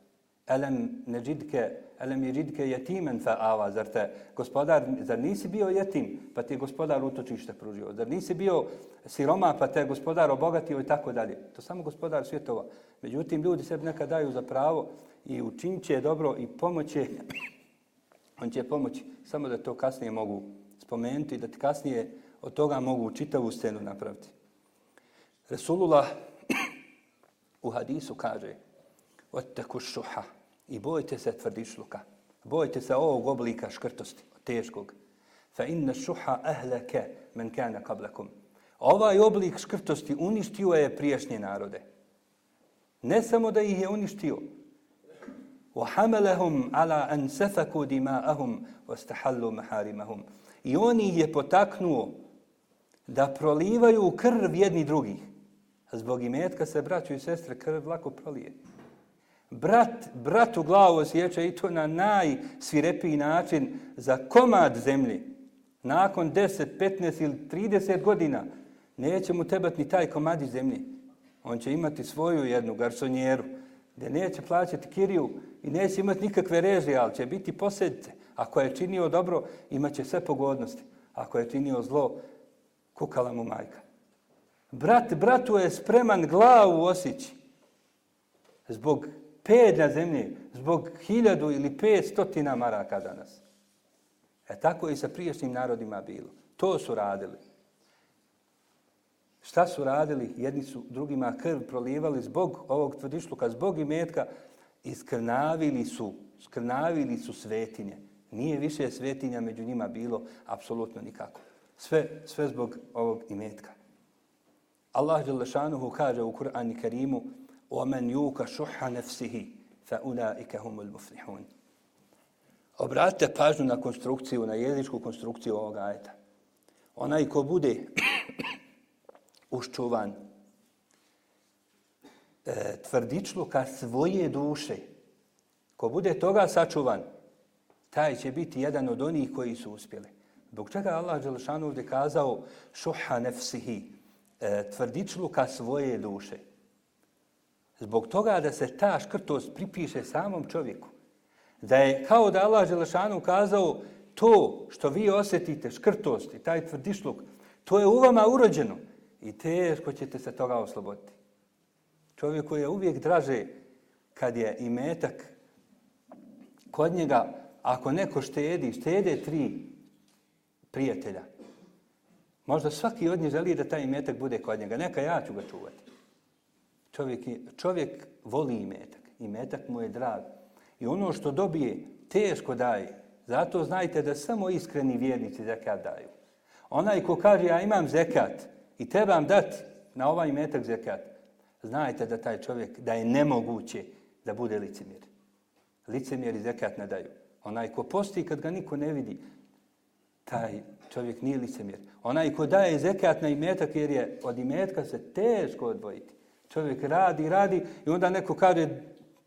Elem neđidke, elem jeđidke jetimen fa ava, zar te gospodar, zar nisi bio jetim, pa ti je gospodar utočište pružio, zar nisi bio siroma, pa te je gospodar obogatio i tako dalje. To samo gospodar svjetova. Međutim, ljudi sebi nekad daju za pravo i učinit će dobro i pomoće, *coughs* on će pomoći, samo da to kasnije mogu spomenuti i da ti kasnije od toga mogu čitavu scenu napraviti. Resulullah u hadisu kaže, Oteku šuha, i bojte se tvrdišluka. Bojte se ovog oblika škrtosti, teškog. Fa inna šuha ahlake men kana qablakum. Ovaj oblik škrtosti uništio je prijašnje narode. Ne samo da ih je uništio, وحملهم على أن سفكوا دماءهم واستحلوا محارمهم. I oni je potaknuo da prolivaju krv jedni drugih. Zbog imetka se braću i sestre krv lako prolije. Brat, brat u glavu osjeća i to na najsvirepiji način za komad zemlji. Nakon 10, 15 ili 30 godina neće mu tebat ni taj komad zemlji. On će imati svoju jednu garsonjeru gdje neće plaćati kiriju i neće imati nikakve režije, ali će biti posljedice. Ako je činio dobro, imaće sve pogodnosti. Ako je činio zlo, kukala mu majka. Brat, bratu je spreman glavu osići zbog pedlja zemlje, zbog hiljadu ili pet stotina maraka danas. E tako i sa priješnjim narodima bilo. To su radili. Šta su radili? Jedni su drugima krv prolivali zbog ovog tvrdišluka, zbog imetka i skrnavili su, skrnavili su svetinje. Nije više svetinja među njima bilo apsolutno nikako Sve, sve zbog ovog imetka. Allah Đelešanuhu kaže u Kur'anu Kerimu وَمَنْ يُوكَ شُحَ نَفْسِهِ فَأُولَٰئِكَ هُمُ الْمُفْلِحُونَ Obratite pažnju na konstrukciju, na jezičku konstrukciju ovoga ajeta. Onaj ko bude *clears throat* uščuvan e, tvrdičluka svoje duše, ko bude toga sačuvan, taj će biti jedan od onih koji su uspjeli. Zbog čega Allah Đelšanu ovdje kazao šuha nefsihi, e, tvrdičluka svoje duše. Zbog toga da se ta škrtost pripiše samom čovjeku. Da je kao da Allah Đelšanu kazao to što vi osjetite, škrtost i taj tvrdišluk, to je u vama urođeno i teško ćete se toga osloboditi. Čovjeku je uvijek draže kad je i metak kod njega, ako neko štedi, štede tri prijatelja. Možda svaki od njih želi da taj imetak bude kod njega. Neka ja ću ga čuvati. Čovjek, čovjek voli imetak. Imetak mu je drag. I ono što dobije, teško daje. Zato znajte da samo iskreni vjernici zekat daju. Onaj ko kaže ja imam zekat i trebam dati na ovaj imetak zekat, znajte da taj čovjek, da je nemoguće da bude licemjer. Licemjeri zekat ne daju. Onaj ko posti kad ga niko ne vidi, taj čovjek nije licemjer. Onaj ko daje zekat na imetak jer je od imetka se teško odvojiti. Čovjek radi, radi i onda neko kaže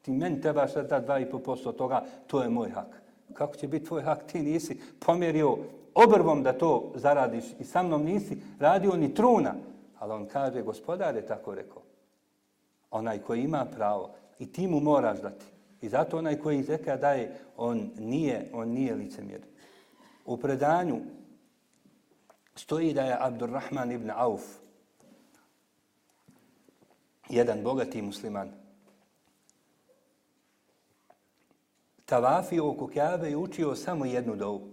ti meni trebaš da 2,5% toga, to je moj hak. Kako će biti tvoj hak? Ti nisi pomjerio obrvom da to zaradiš i sa mnom nisi radio ni truna. Ali on kaže, gospodar je tako rekao. Onaj koji ima pravo i ti mu moraš dati. I zato onaj koji zeka daje, on nije, on nije licemjer. U predanju stoji da je Abdurrahman ibn Auf, jedan bogati musliman, tavafio oko Kjabe i učio samo jednu dovu.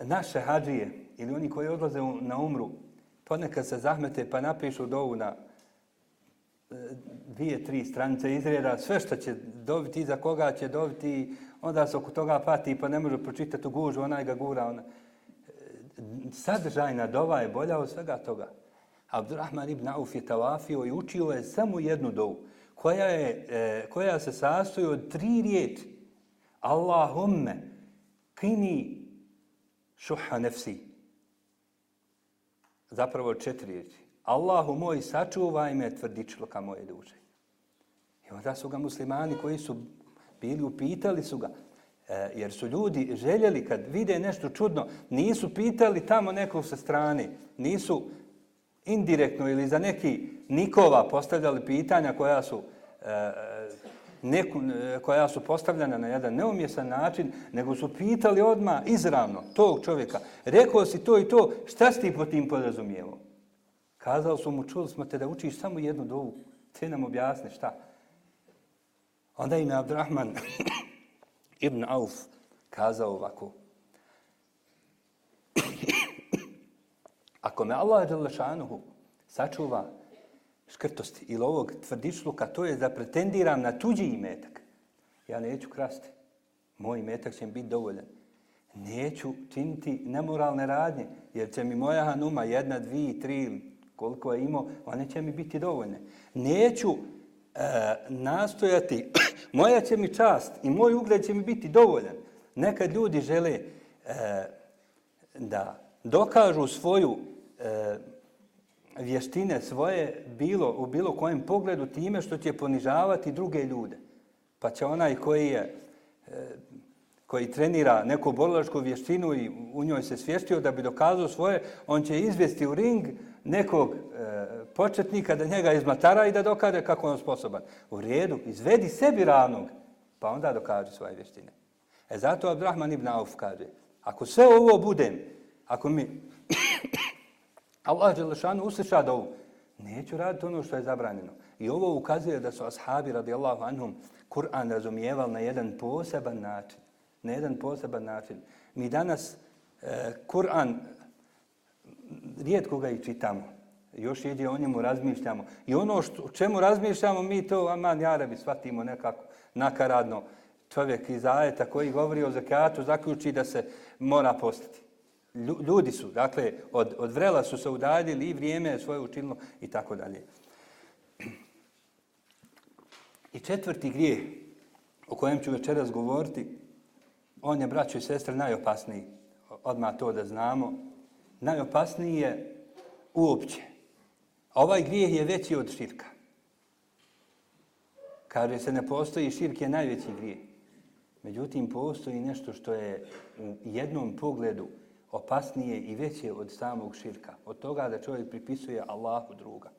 Naše hađije ili oni koji odlaze na umru, ponekad se zahmete pa napišu dovu na eh, dvije, tri stranice izreda, sve što će dobiti, za koga će dobiti, onda se oko toga pati pa ne može pročitati u gužu, onaj ga gura. Ona. Sadržajna dova je bolja od svega toga. Abdurrahman ibn Auf je tavafio i učio je samo jednu dovu koja, je, e, koja se sastoji od tri riječi. Allahumme kini šuha nefsi. Zapravo četiri riječi. Allahu moj, sačuvaj me tvrdičloka moje duše. I onda su ga muslimani koji su bili upitali su ga, e, jer su ljudi željeli kad vide nešto čudno, nisu pitali tamo nekog sa strane, nisu indirektno ili za neki nikova postavljali pitanja koja su e, neku, e, koja su postavljena na jedan neumjesan način, nego su pitali odma izravno tog čovjeka. Rekao si to i to, šta si ti po tim podrazumijevao? Kazao su mu, čuli smo te da učiš samo jednu dovu. Te nam objasni šta. Onda im je Abdurrahman *coughs* ibn Auf kazao ovako. *coughs* Ako me Allah Đalešanuhu sačuva škrtosti ili ovog tvrdičluka, to je da pretendiram na tuđi imetak. Ja neću krasti. Moj imetak će mi biti dovoljan. Neću činiti nemoralne radnje, jer će mi moja hanuma jedna, dvi, tri, koliko je imao, one će mi biti dovoljne. Neću e, nastojati, *clears throat* moja će mi čast i moj ugled će mi biti dovoljan. Nekad ljudi žele e, da dokažu svoju e, vještine svoje bilo u bilo kojem pogledu time što će ponižavati druge ljude. Pa će onaj koji je e, koji trenira neku borilačku vještinu i u njoj se svještio da bi dokazao svoje, on će izvesti u ring nekog e, početnika da njega izmatara i da dokaže kako on sposoban. U redu, izvedi sebi ravnog, pa onda dokaže svoje vještine. E zato Abdurrahman ibn Auf kaže, ako sve ovo budem, ako mi *coughs* Allah Đelešanu usliša da ovo, neću raditi ono što je zabranjeno. I ovo ukazuje da su ashabi radijallahu anhum Kur'an razumijevali na jedan poseban način. Na jedan poseban način. Mi danas e, Kur'an rijetko ga i čitamo. Još jeđe o njemu razmišljamo. I ono što, čemu razmišljamo, mi to, aman, jarabi, shvatimo nekako nakaradno. Čovjek iz ajeta koji govori o zakatu zaključi da se mora postati. Ljudi su, dakle, od, od vrela su se udaljili i vrijeme je svoje učinilo i tako dalje. I četvrti grijeh o kojem ću večeras govoriti, on je, braćo i sestre, najopasniji. Odmah to da znamo. Najopasniji je uopće. A ovaj grijeh je veći od širka. Kaže se ne postoji, širk je najveći grijeh. Međutim, postoji nešto što je u jednom pogledu opasnije i veće od samog širka. Od toga da čovjek pripisuje Allahu druga.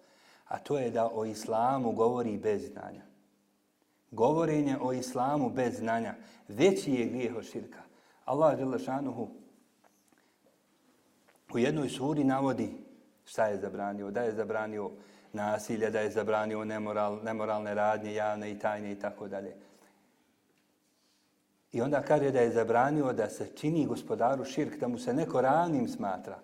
A to je da o islamu govori bez znanja. Govorenje o islamu bez znanja veći je grijeh od širka. Allah Đelešanuhu u jednoj suri navodi šta je zabranio. Da je zabranio nasilje, da je zabranio nemoral, nemoralne radnje, javne i tajne i tako dalje. I onda kaže da je zabranio da se čini gospodaru širk, da mu se neko ranim smatra.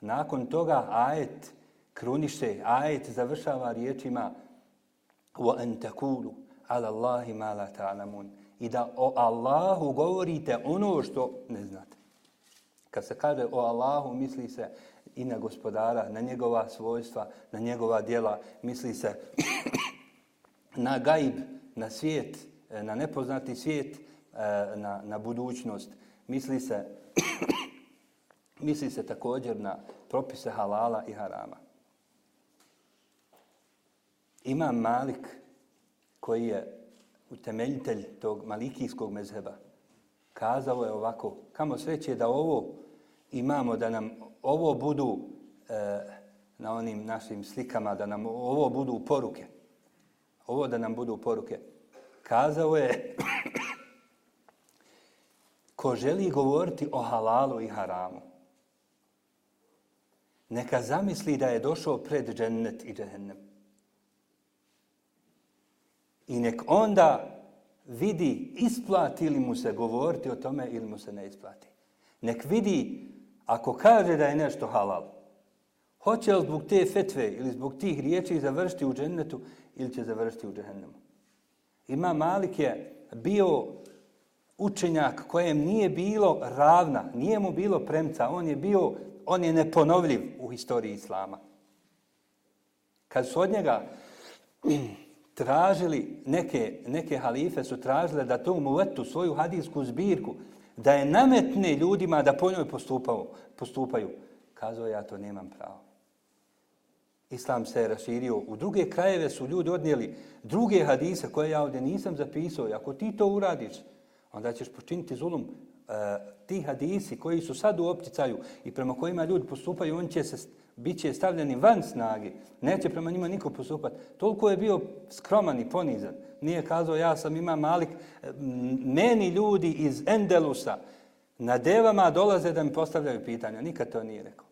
Nakon toga ajet kruniše, ajet završava riječima وَأَنْ تَكُولُ عَلَى اللَّهِ مَا لَا تَعْلَمُونَ I da o Allahu govorite ono što ne znate. Kad se kaže o Allahu, misli se i na gospodara, na njegova svojstva, na njegova dijela, misli se *coughs* na gaib, na svijet, e, na nepoznati svijet, e, na, na budućnost. Misli se, *coughs* misli se također na propise halala i harama. Ima Malik koji je utemeljitelj tog malikijskog mezheba. Kazao je ovako, kamo sreće da ovo imamo, da nam ovo budu e, na onim našim slikama, da nam ovo budu poruke. Ovo da nam budu poruke. Kazao je *coughs* ko želi govoriti o halalu i haramu, neka zamisli da je došao pred džennet i džehennem. I nek onda vidi isplati li mu se govoriti o tome ili mu se ne isplati. Nek vidi ako kaže da je nešto halal, hoće li zbog te fetve ili zbog tih riječi završiti u džennetu ili će završiti u džehennemu. Ima Malik je bio učenjak kojem nije bilo ravna, nije mu bilo premca, on je bio, on je neponovljiv u historiji Islama. Kad su od njega *clears throat* tražili, neke, neke halife su tražile da to mu letu svoju hadijsku zbirku, da je nametne ljudima da po njoj postupaju, postupaju. Kazao ja to nemam pravo. Islam se je raširio. U druge krajeve su ljudi odnijeli druge hadise koje ja ovdje nisam zapisao. Ako ti to uradiš, onda ćeš počiniti zulum. E, ti hadisi koji su sad u opticaju i prema kojima ljudi postupaju, on će se, bit će stavljeni van snage. Neće prema njima niko postupati. Toliko je bio skroman i ponizan. Nije kazao, ja sam ima malik. E, meni ljudi iz Endelusa na devama dolaze da mi postavljaju pitanja. Nikad to nije rekao.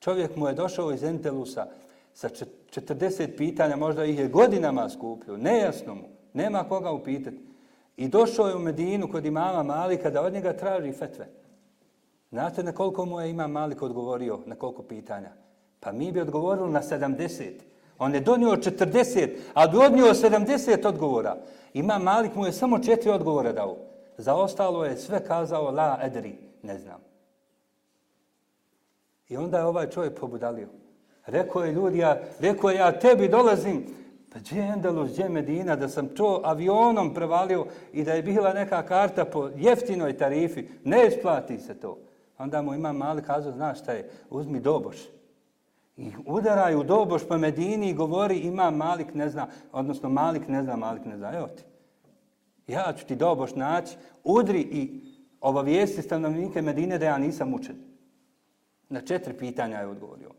Čovjek mu je došao iz Endelusa sa 40 pitanja, možda ih je godinama skupio. Nejasno mu. Nema koga upitati. I došao je u Medinu kod imama Malika da od njega traži fetve. Znate na koliko mu je imam Malik odgovorio, na koliko pitanja? Pa mi bi odgovorili na 70. On je donio 40, a bi odnio 70 odgovora. Imam Malik mu je samo četiri odgovora dao. Za ostalo je sve kazao la edri, ne znam. I onda je ovaj čovjek pobudalio. Rekao je ljudi, ja, rekao je ja tebi dolazim, Pa gdje je Endelus, gdje je Medina, da sam to avionom prevalio i da je bila neka karta po jeftinoj tarifi, ne isplati se to. Onda mu ima mali kazao, znaš šta je, uzmi doboš. I udaraju doboš po Medini i govori ima Malik ne zna, odnosno Malik ne zna, Malik ne zna. Evo ti. Ja ću ti doboš naći, udri i obavijesti stanovnike Medine da ja nisam učen. Na četiri pitanja je odgovorio.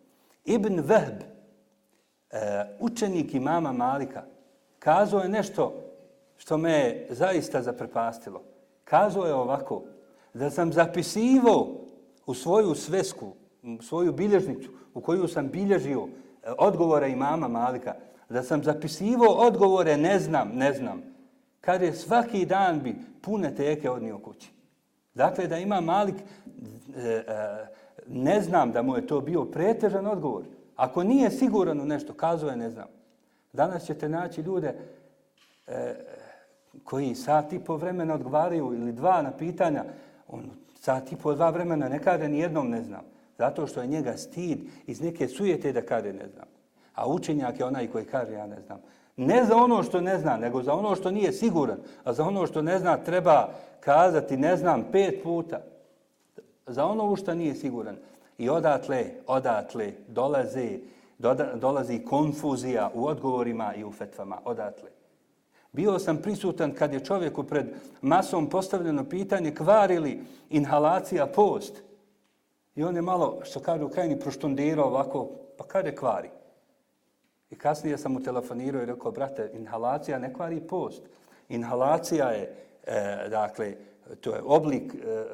Ibn Vehb, e, učenik imama Malika kazao je nešto što me je zaista zaprepastilo. Kazao je ovako, da sam zapisivo u svoju svesku, u svoju bilježnicu, u koju sam bilježio e, odgovore imama Malika, da sam zapisivo odgovore ne znam, ne znam, kad je svaki dan bi pune teke odnio kući. Dakle, da ima Malik e, e, ne znam da mu je to bio pretežan odgovor. Ako nije siguran u nešto, kazuje ne znam. Danas ćete naći ljude koji sat i po vremena odgovaraju ili dva na pitanja, on sat i po dva vremena ne kaže ni jednom ne znam. Zato što je njega stid iz neke sujete da kaže ne znam. A učenjak je onaj koji kaže ja ne znam. Ne za ono što ne zna, nego za ono što nije siguran. A za ono što ne zna treba kazati ne znam pet puta. Za ono u što nije siguran. I odatle, odatle dolaze, doda, dolazi konfuzija u odgovorima i u fetvama. Odatle. Bio sam prisutan kad je čovjeku pred masom postavljeno pitanje kvarili inhalacija post. I on je malo, što kaže u krajini, proštondirao ovako, pa kada kvari? I kasnije sam mu telefonirao i rekao, brate, inhalacija ne kvari post. Inhalacija je, e, dakle, to je oblik e, e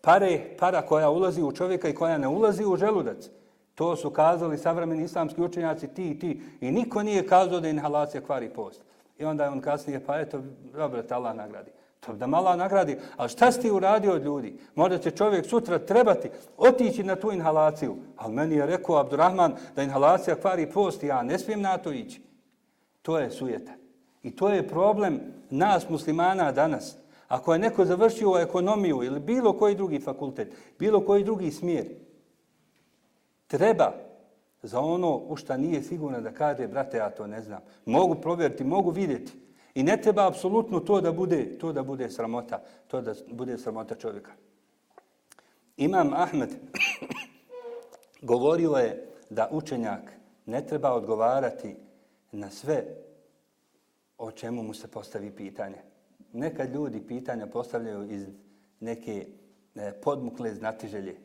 pare, para koja ulazi u čovjeka i koja ne ulazi u želudac. To su kazali savremeni islamski učenjaci, ti i ti. I niko nije kazao da inhalacija kvari post. I onda je on kasnije, pa eto, dobro, te Allah nagradi. To da mala nagradi. Ali šta si ti uradio od ljudi? Možda će čovjek sutra trebati otići na tu inhalaciju. Ali meni je rekao Abdurrahman da inhalacija kvari post, ja ne smijem na to ići. To je sujeta. I to je problem nas muslimana danas. Ako je neko završio ekonomiju ili bilo koji drugi fakultet, bilo koji drugi smjer, treba za ono u šta nije sigurno da kaže, brate, ja to ne znam. Mogu provjeriti, mogu vidjeti. I ne treba apsolutno to da bude to da bude sramota, to da bude sramota čovjeka. Imam Ahmed *coughs* govorio je da učenjak ne treba odgovarati na sve o čemu mu se postavi pitanje. Nekad ljudi pitanja postavljaju iz neke e, podmukle znatiželje,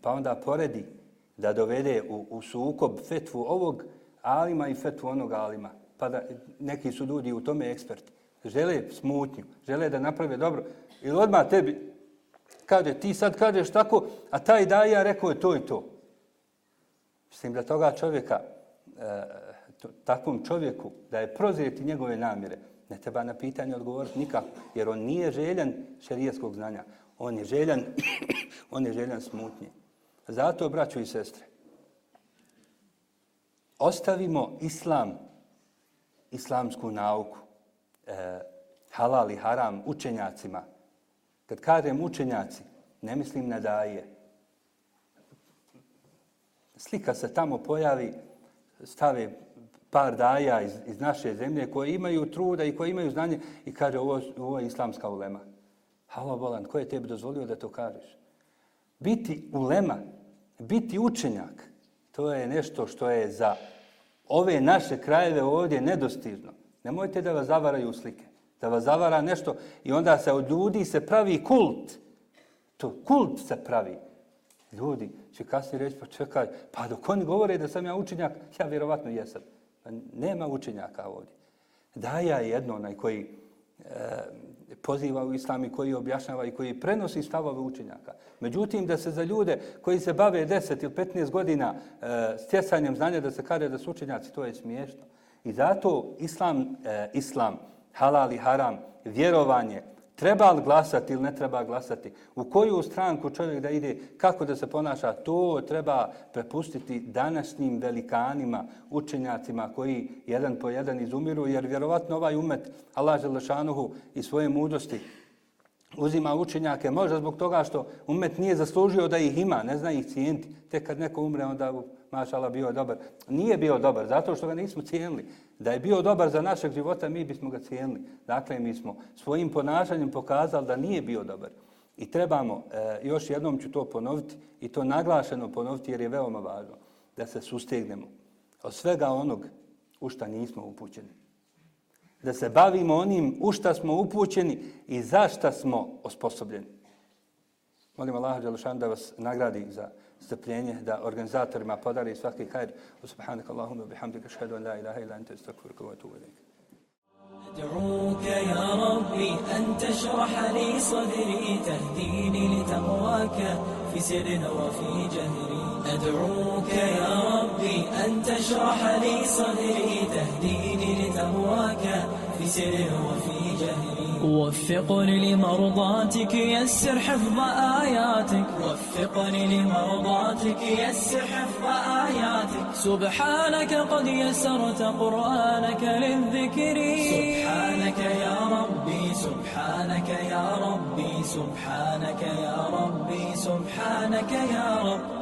pa onda poredi da dovede u, u sukob fetvu ovog alima i fetvu onog alima. Pa da neki su ljudi u tome eksperti. Žele smutnju, žele da naprave dobro. Ili odmah tebi kaže, ti sad kažeš tako, a taj daja rekao je to i to. Mislim da toga čovjeka, e, to, takvom čovjeku, da je prozrijeti njegove namjere, ne treba na pitanje odgovoriti nikako, jer on nije željan šerijeskog znanja. On je željan, *coughs* on je željan smutnje. Zato, braćo i sestre, ostavimo islam, islamsku nauku, e, halal i haram učenjacima. Kad kažem učenjaci, ne mislim na daje. Slika se tamo pojavi, stave par daja iz, iz naše zemlje koje imaju truda i koje imaju znanje i kaže ovo, ovo je islamska ulema. Halo bolan, ko je tebi dozvolio da to kažeš? Biti ulema, biti učenjak, to je nešto što je za ove naše krajeve ovdje nedostižno. Nemojte da vas zavaraju slike. Da vas zavara nešto i onda se od ljudi se pravi kult. To kult se pravi. Ljudi će kasnije reći, pa čekaj, pa dok oni govore da sam ja učenjak, ja vjerovatno jesam. Pa nema učenjaka ovdje. Da ja jedno onaj koji e, poziva u islam i koji objašnjava i koji prenosi stavove učenjaka. Međutim, da se za ljude koji se bave 10 ili 15 godina e, stjecanjem znanja da se kare da su učenjaci, to je smiješno. I zato islam, e, islam halal i haram, vjerovanje, treba li glasati ili ne treba glasati, u koju stranku čovjek da ide, kako da se ponaša, to treba prepustiti današnjim velikanima, učenjacima koji jedan po jedan izumiru, jer vjerovatno ovaj umet, Allah Želešanuhu i svoje mudrosti, uzima učenjake, možda zbog toga što umet nije zaslužio da ih ima, ne zna ih cijeniti. Tek kad neko umre, onda mašala bio dobar. Nije bio dobar, zato što ga nismo cijenili. Da je bio dobar za našeg života, mi bismo ga cijenili. Dakle, mi smo svojim ponašanjem pokazali da nije bio dobar. I trebamo, e, još jednom ću to ponoviti, i to naglašeno ponoviti jer je veoma važno, da se sustegnemo od svega onog u šta nismo upućeni. Da se bavimo onim u šta smo upućeni i za šta smo osposobljeni. Molim Allah Đelšan da vas nagradi za strpljenje, da organizatorima podari svaki hajr. Subhanak Allahumma bihamdika šhedu an la ilaha ila anta istakfirka wa tubu ilaik. أدعوك يا ربي أن تشرح لي صدري تهديني لتقواك في سر وفي جهري أدعوك يا ربي أن تشرح لي صدري تهديني لتقواك في سر وفي جهر وفقني لمرضاتك يسر حفظ آياتك. وفقني لمرضاتك يسر حفظ آياتك. سبحانك قد يسرت قرآنك للذكر. سبحانك يا ربي سبحانك يا ربي سبحانك يا ربي سبحانك يا رب.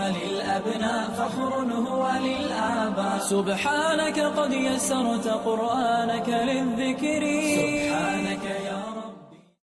للأبناء فخر هو للآباء. سبحانك قد يسرت قرآنك للذكر. سبحانك يا